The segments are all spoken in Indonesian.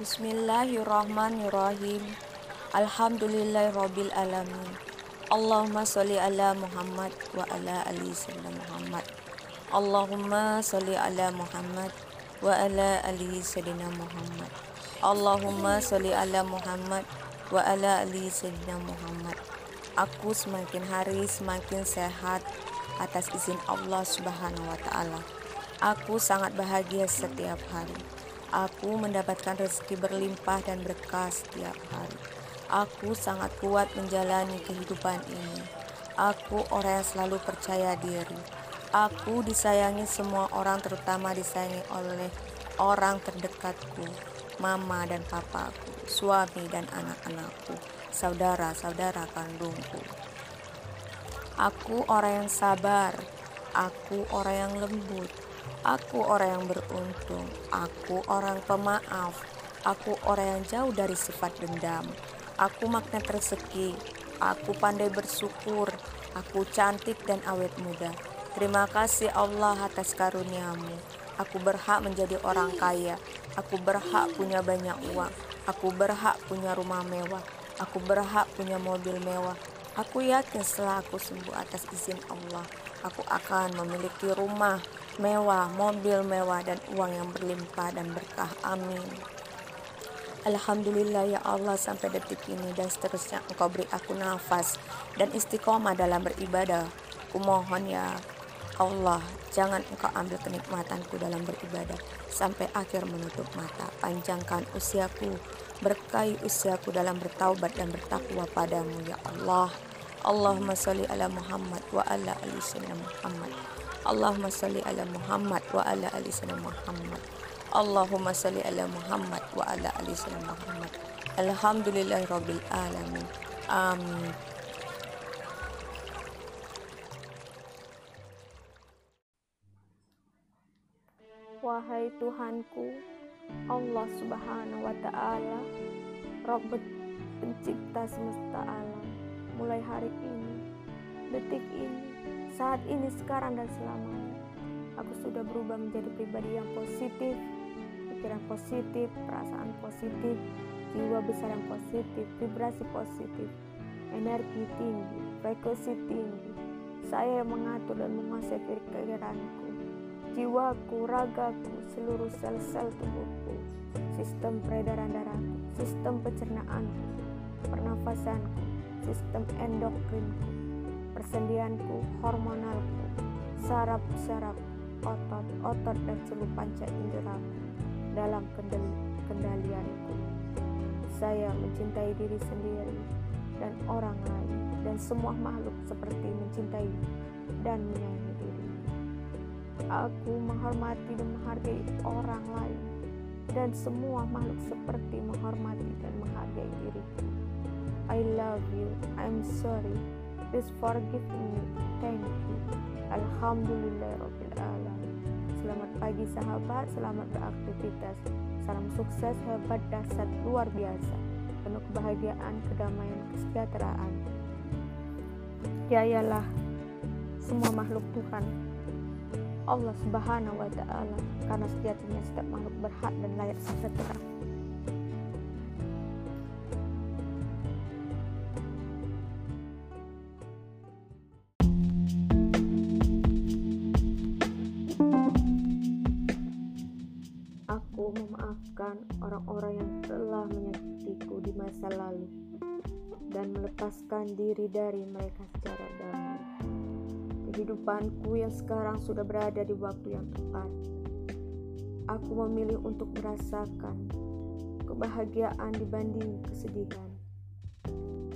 Bismillahirrahmanirrahim. Alhamdulillahirabbil alamin. Allahumma sholli ala Muhammad wa ala ali sayyidina Muhammad. Allahumma sholli ala Muhammad wa ala ali sayyidina Muhammad. Allahumma sholli ala Muhammad wa ala ali sayyidina Muhammad. Aku semakin hari semakin sehat atas izin Allah Subhanahu wa taala. Aku sangat bahagia setiap hari. Aku mendapatkan rezeki berlimpah dan berkah setiap hari. Aku sangat kuat menjalani kehidupan ini. Aku orang yang selalu percaya diri. Aku disayangi semua orang, terutama disayangi oleh orang terdekatku, mama dan papaku, suami dan anak-anakku, saudara-saudara kandungku. Aku orang yang sabar. Aku orang yang lembut. Aku orang yang beruntung. Aku orang pemaaf. Aku orang yang jauh dari sifat dendam. Aku magnet rezeki. Aku pandai bersyukur. Aku cantik dan awet muda. Terima kasih Allah atas karuniamu. Aku berhak menjadi orang kaya. Aku berhak punya banyak uang. Aku berhak punya rumah mewah. Aku berhak punya mobil mewah. Aku yakin setelah aku sembuh atas izin Allah, aku akan memiliki rumah mewah, mobil mewah, dan uang yang berlimpah dan berkah. Amin. Alhamdulillah ya Allah sampai detik ini dan seterusnya engkau beri aku nafas dan istiqomah dalam beribadah. Kumohon ya Allah, jangan engkau ambil kenikmatanku dalam beribadah sampai akhir menutup mata. Panjangkan usiaku, berkahi usiaku dalam bertaubat dan bertakwa padamu ya Allah. Allahumma salli ala Muhammad wa ala ali Muhammad. Allahumma salli ala Muhammad wa ala ali Muhammad. Allahumma salli ala Muhammad wa ala ali Muhammad. Alhamdulillahirabbil alamin. Amin. Wahai Tuhanku, Allah Subhanahu wa taala, Rabb pencipta semesta alam, mulai hari ini, detik ini, saat ini, sekarang, dan selamanya. Aku sudah berubah menjadi pribadi yang positif, pikiran positif, perasaan positif, jiwa besar yang positif, vibrasi positif, energi tinggi, frekuensi tinggi. Saya yang mengatur dan menguasai pikiranku, jiwaku, ragaku, seluruh sel-sel tubuhku, sistem peredaran darahku, sistem pencernaanku, pernafasanku, sistem endokrinku, persendianku, hormonalku, saraf-saraf, otot-otot dan seluruh panca indera dalam kendalianku. Saya mencintai diri sendiri dan orang lain dan semua makhluk seperti mencintai dan menyayangi diri. Aku menghormati dan menghargai orang lain dan semua makhluk seperti menghormati dan menghargai diriku. I love you. I'm sorry. Please forgive me. Thank you. Alhamdulillah alamin. Selamat pagi sahabat, selamat beraktivitas. Salam sukses, hebat, dasar luar biasa. Penuh kebahagiaan, kedamaian, kesejahteraan. Jayalah semua makhluk Tuhan. Allah Subhanahu wa taala karena sejatinya setiap makhluk berhak dan layak sejahtera. Memaafkan orang-orang yang telah menyakitiku di masa lalu dan melepaskan diri dari mereka secara damai. Kehidupanku yang sekarang sudah berada di waktu yang tepat. Aku memilih untuk merasakan kebahagiaan dibanding kesedihan.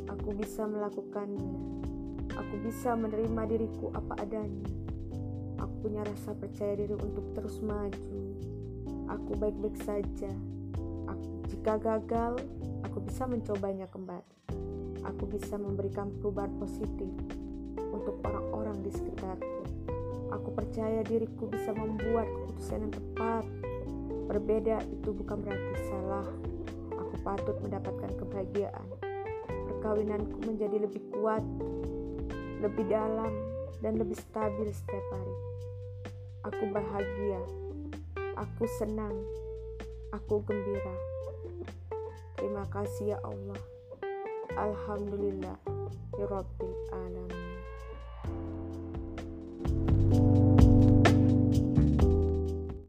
Aku bisa melakukannya. Aku bisa menerima diriku apa adanya. Aku punya rasa percaya diri untuk terus maju aku baik-baik saja. Aku, jika gagal, aku bisa mencobanya kembali. Aku bisa memberikan perubahan positif untuk orang-orang di sekitarku. Aku percaya diriku bisa membuat keputusan yang tepat. Berbeda itu bukan berarti salah. Aku patut mendapatkan kebahagiaan. Perkawinanku menjadi lebih kuat, lebih dalam, dan lebih stabil setiap hari. Aku bahagia Aku senang, aku gembira, Terima kasih ya Allah. Alhamdulillah. Ya Rabbil Alamin.